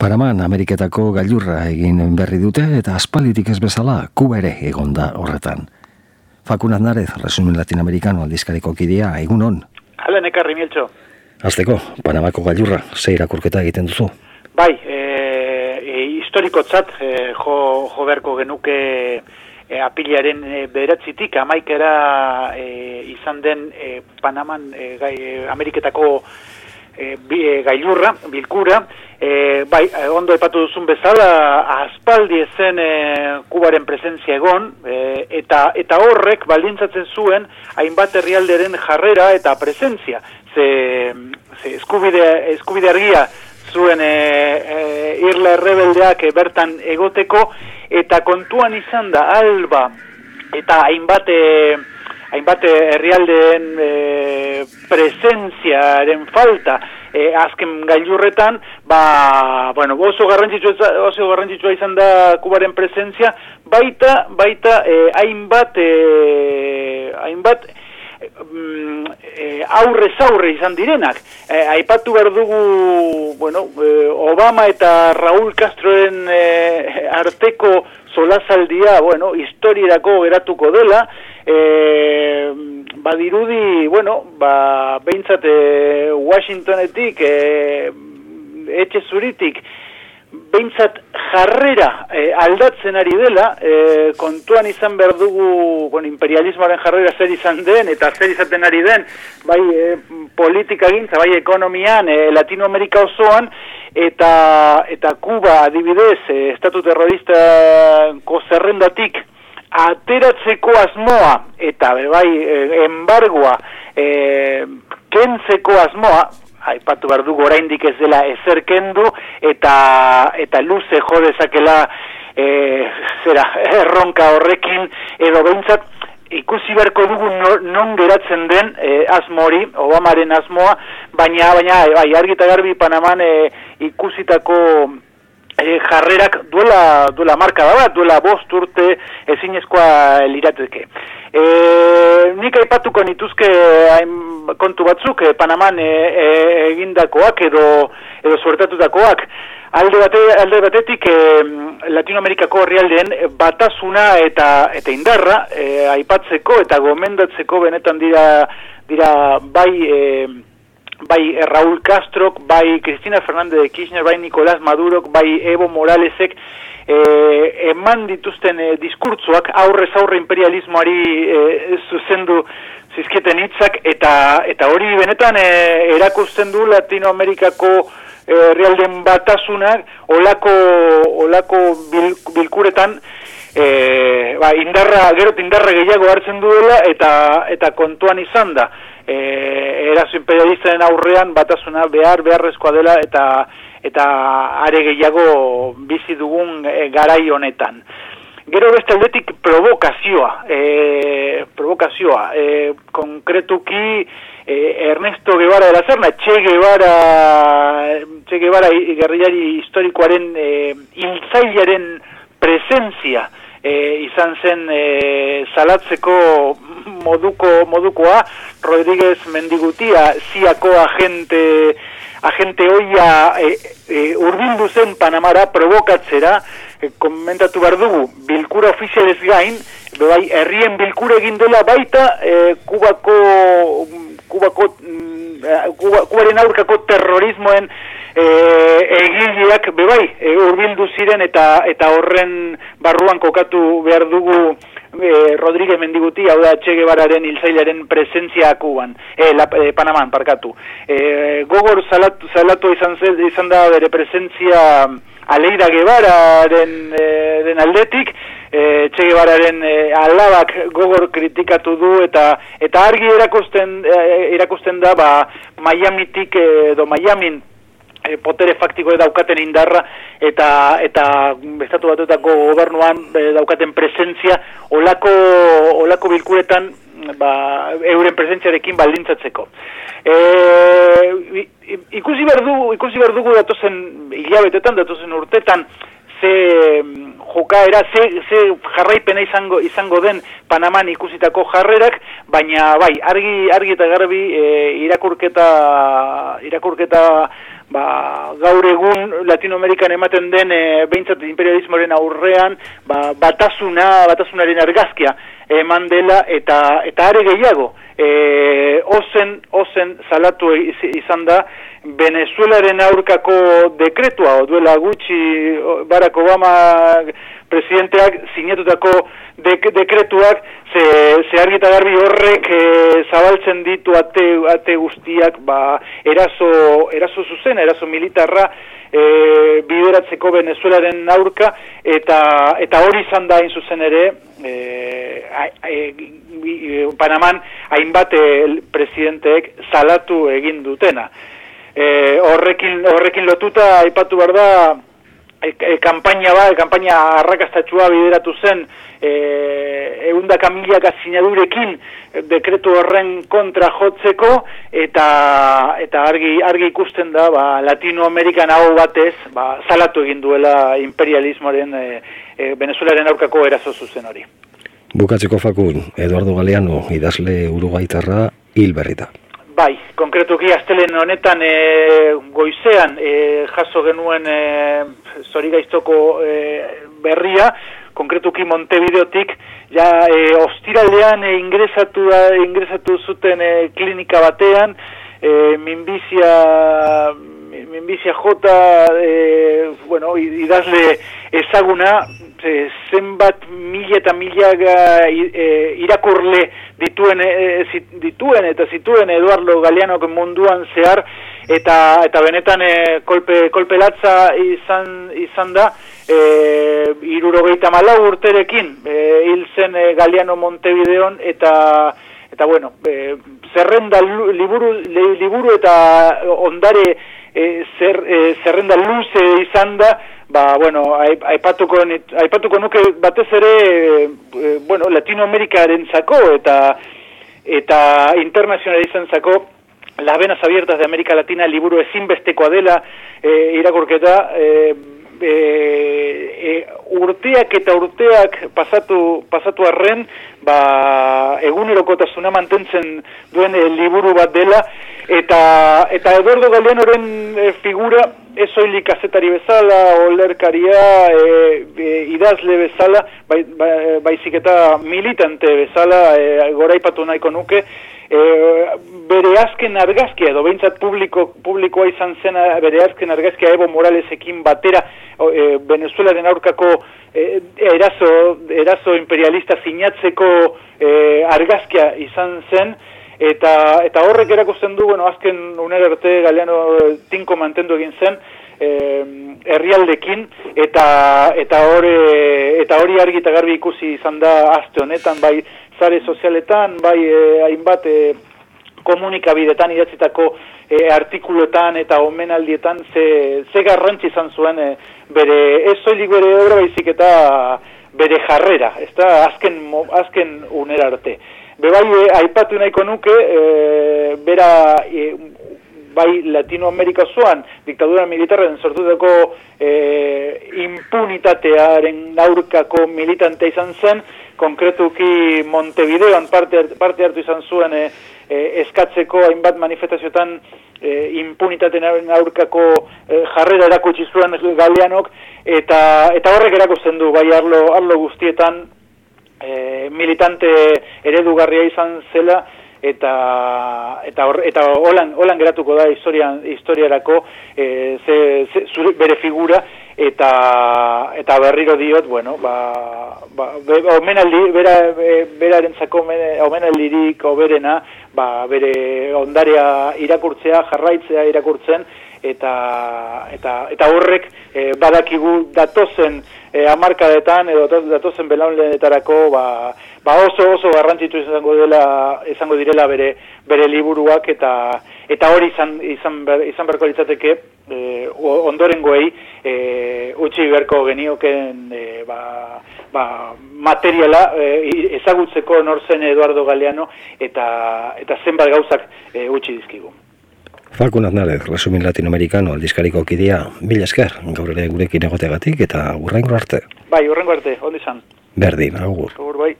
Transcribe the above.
Paraman Ameriketako gailurra egin berri dute eta aspalitik ez bezala Kuba ere egonda horretan. Fakunat narez, resumen latinamerikano aldizkariko kidea, egun hon? Hala, nekarri mieltxo. Azteko, Panamako gailurra, ze irakurketa egiten duzu? Bai, e, e, historiko txat, e, jo, jo berko genuke e, apiliaren e, beratzitik, amaikera e, izan den e, Panaman e, gai, Ameriketako e, gailurra, bilkura, e, bai, ondo epatu duzun bezala, aspaldi ezen e, kubaren presentzia egon, e, eta, eta horrek baldintzatzen zuen hainbat herrialderen jarrera eta presentzia. Ze, ze eskubide, eskubide argia zuen e, e, irla errebeldeak bertan egoteko, eta kontuan izan da, alba, eta hainbat... E, hainbat herrialdeen e, presentziaren falta. E, azken gailurretan, ba, bueno, oso garrantzitsua, oso garrantzitsua izan da kubaren presentzia, baita, baita, e, hainbat, e, hainbat, mm, e, aurre zaurre izan direnak. E, aipatu behar dugu, bueno, e, Obama eta Raúl Castroen e, arteko solazaldia, bueno, historierako geratuko dela, e, badirudi, bueno, ba, behintzat e, Washingtonetik, e, etxe zuritik, behintzat jarrera e, aldatzen ari dela, e, kontuan izan behar dugu bueno, imperialismoaren jarrera zer izan den, eta zer izaten ari den, bai e, politika gintza, bai ekonomian, e, Latinoamerika osoan, eta, eta Kuba adibidez, e, estatu terrorista zerrendatik, ateratzeko asmoa eta bai embargoa e, kentzeko asmoa aipatu behar dugu oraindik ez dela ezer kendu eta eta luze jo dezakela e, zera erronka horrekin edo behintzat ikusi beharko dugu non geratzen den e, asmori, Obamaren asmoa, baina baina bai argita garbi Panaman e, ikusitako e, jarrerak duela, duela marka da bat, duela bost urte ezinezkoa lirateke. E, nik aipatuko nituzke hain, kontu batzuk e, Panaman e, e, egindakoak edo, edo suertatutakoak. Alde, bate, alde batetik e, Latinoamerikako herrialdeen batasuna eta eta indarra e, aipatzeko eta gomendatzeko benetan dira dira bai e, bai Raúl Castro, bai Cristina Fernández de Kirchner, bai Nicolás Maduro, bai Evo Moralesek eh, eman dituzten eh, diskurtzoak aurrez aurre imperialismoari eh, zuzendu zizketen hitzak eta eta hori benetan eh, erakusten du Latinoamerikako eh, realden batasunak olako, olako bil, bilkuretan E, ba, indarra, gero indarra gehiago hartzen duela eta eta kontuan izan da e, erazo imperialistaren aurrean batasuna behar beharrezkoa dela eta eta are gehiago bizi dugun e, garai honetan. Gero beste aldetik provokazioa, e, provokazioa, e, konkretuki e, Ernesto Guevara de la Serna, Che Guevara, Che Guevara gerriari historikoaren e, presentzia, e, izan zen e, salatzeko moduko modukoa Rodríguez Mendigutia ziako agente agente oia e, e, urdindu zen Panamara provokatzera. E, komentatu behar dugu bilkura ofizialez gain bai herrien bilkura egin dela baita e, kubako kubako mm, kubaren aurkako terrorismoen e, egileak bebai e, urbildu ziren eta eta horren barruan kokatu behar dugu e, Rodríguez Mendiguti, hau da Che Guevararen hilzailaren presentzia akuban, e, la, e, Panaman, parkatu. E, gogor salatu, salatu izan, izan da bere presentzia Aleida Guevararen e, den aldetik, e, Che Guevararen e, alabak gogor kritikatu du eta eta argi erakusten, e, erakusten da ba, Miamitik edo Miamin e, potere faktiko daukaten indarra eta eta estatu batutako gobernuan e, daukaten presentzia olako olako bilkuretan ba, euren presentziarekin baldintzatzeko. E, ikusi berdu ikusi berdugu datozen hilabetetan datozen urtetan ze jokaera ze, ze jarraipena izango izango den Panaman ikusitako jarrerak, baina bai, argi argi eta garbi e, irakurketa irakurketa ba, gaur egun Latinoamerikan ematen den e, behintzat imperialismoaren aurrean ba, batasuna, batasunaren argazkia eman dela eta eta are gehiago. E, ozen, ozen salatu izan da Venezuelaren aurkako dekretua, duela gutxi Barack Obama presidenteak sinatutako dek, dekretuak ze, ze argita garbi horrek e, zabaltzen ditu ate, ate guztiak ba, eraso, eraso zuzen, eraso militarra e, bideratzeko Venezuelaren aurka eta, eta hori izan da zuzen ere e, e, Panaman hainbat presidenteek salatu egin dutena. E, horrekin, horrekin lotuta aipatu behar da e, e, kampaina ba, kampaina arrakastatxua bideratu zen e, eunda kamiliak azinadurekin dekretu horren kontra jotzeko eta eta argi, argi ikusten da ba, Latinoamerikan hau batez ba, salatu egin duela imperialismoaren e, e, Venezuelaren aurkako erazo zuzen hori. Bukatzeko fakun, Eduardo Galeano, idazle urugaitarra, hil berrita. Bai, konkretuki astelen honetan e, goizean e, jaso genuen e, zorigaiztoko e, berria, konkretuki Montevideotik, ja e, ostiraldean e, ingresatu, ingresatu zuten e, klinika batean, e, minbizia, jota, e, bueno, idazle ezaguna, e, zenbat mila eta mila e, irakurle dituen, e, dituen eta zituen Eduardo Galeanok munduan zehar eta eta benetan e, kolpe, kolpe latza izan, izan da e, irurogeita malau urterekin hil zen e, Galeano Montevideon eta eta bueno, e, zerrenda liburu, liburu eta ondare e, zer, e, zerrenda luze izan da ba, bueno, aipatuko, aipatuko nuke batez ere, e, bueno, Latinoamerikaren zako eta eta internazionalizan zako las venas abiertas de América Latina liburu ezinbestekoa dela e, irakurketa e, e, e, urteak eta urteak pasatu, pasatu arren ba, egunerokotasuna mantentzen duen e, liburu bat dela. Eta, eta Eduardo Galeanoren e, figura ez oilik kazetari bezala, olerkaria, e, e, idazle bezala, bai, bai, baizik eta militante bezala, e, goraipatu nahiko nuke, e, bere azken argazkia, edo behintzat publiko, publikoa izan zena, bere azken argazkia Evo Moralesekin batera, e, Venezuelaren aurkako e, erazo, erazo imperialista sinatzeko e, argazkia izan zen, eta eta horrek erakusten du bueno azken unera arte galeano tinko mantendu egin zen herrialdekin eta eta hori eta hori argi eta garbi ikusi izan da aste honetan bai sare sozialetan bai eh, hainbat eh, komunikabidetan idatzitako e, artikulotan eta omenaldietan ze, ze garrantzi izan zuen e, bere ez soilik bere obra baizik eta bere jarrera, ez da azken, azken unera arte. Bebai, e, aipatu nahiko nuke, e, bera, e, bai Latinoamerika zoan, diktadura militarren sortutako e, impunitatearen aurkako militante izan zen, konkretuki Montevideoan parte, parte hartu izan zuen e, e, eskatzeko hainbat manifestazioetan e, impunitatearen aurkako e, jarrera erakutsi zuen galeanok, eta, eta horrek erakusten du bai arlo, arlo guztietan, e, militante eredugarria izan zela eta eta hor, eta holan holan geratuko da historian historiarako e, ze, ze, bere figura eta eta berriro diot bueno ba, ba omenaldi bera berarentzako omenaldirik oberena ba bere ondarea irakurtzea jarraitzea irakurtzen eta eta eta horrek e, badakigu datozen e, amarkadetan edo datozen belaunlenetarako ba, ba oso oso garrantzitu izango dela izango direla bere bere liburuak eta eta hori izan izan ber, izan berko litzateke e, ondorengoei e, utzi berko genioken e, ba, ba, materiala e, ezagutzeko norzen Eduardo Galeano eta eta zenbat gauzak e, utzi dizkigu Falcon Aznarez, resumin latinoamerikano aldizkariko kidea, mila esker, gaur ere gurekin egoteagatik eta urrengo arte. Bai, urrengo arte, ondi zan. Berdin, agur. Agur, bai.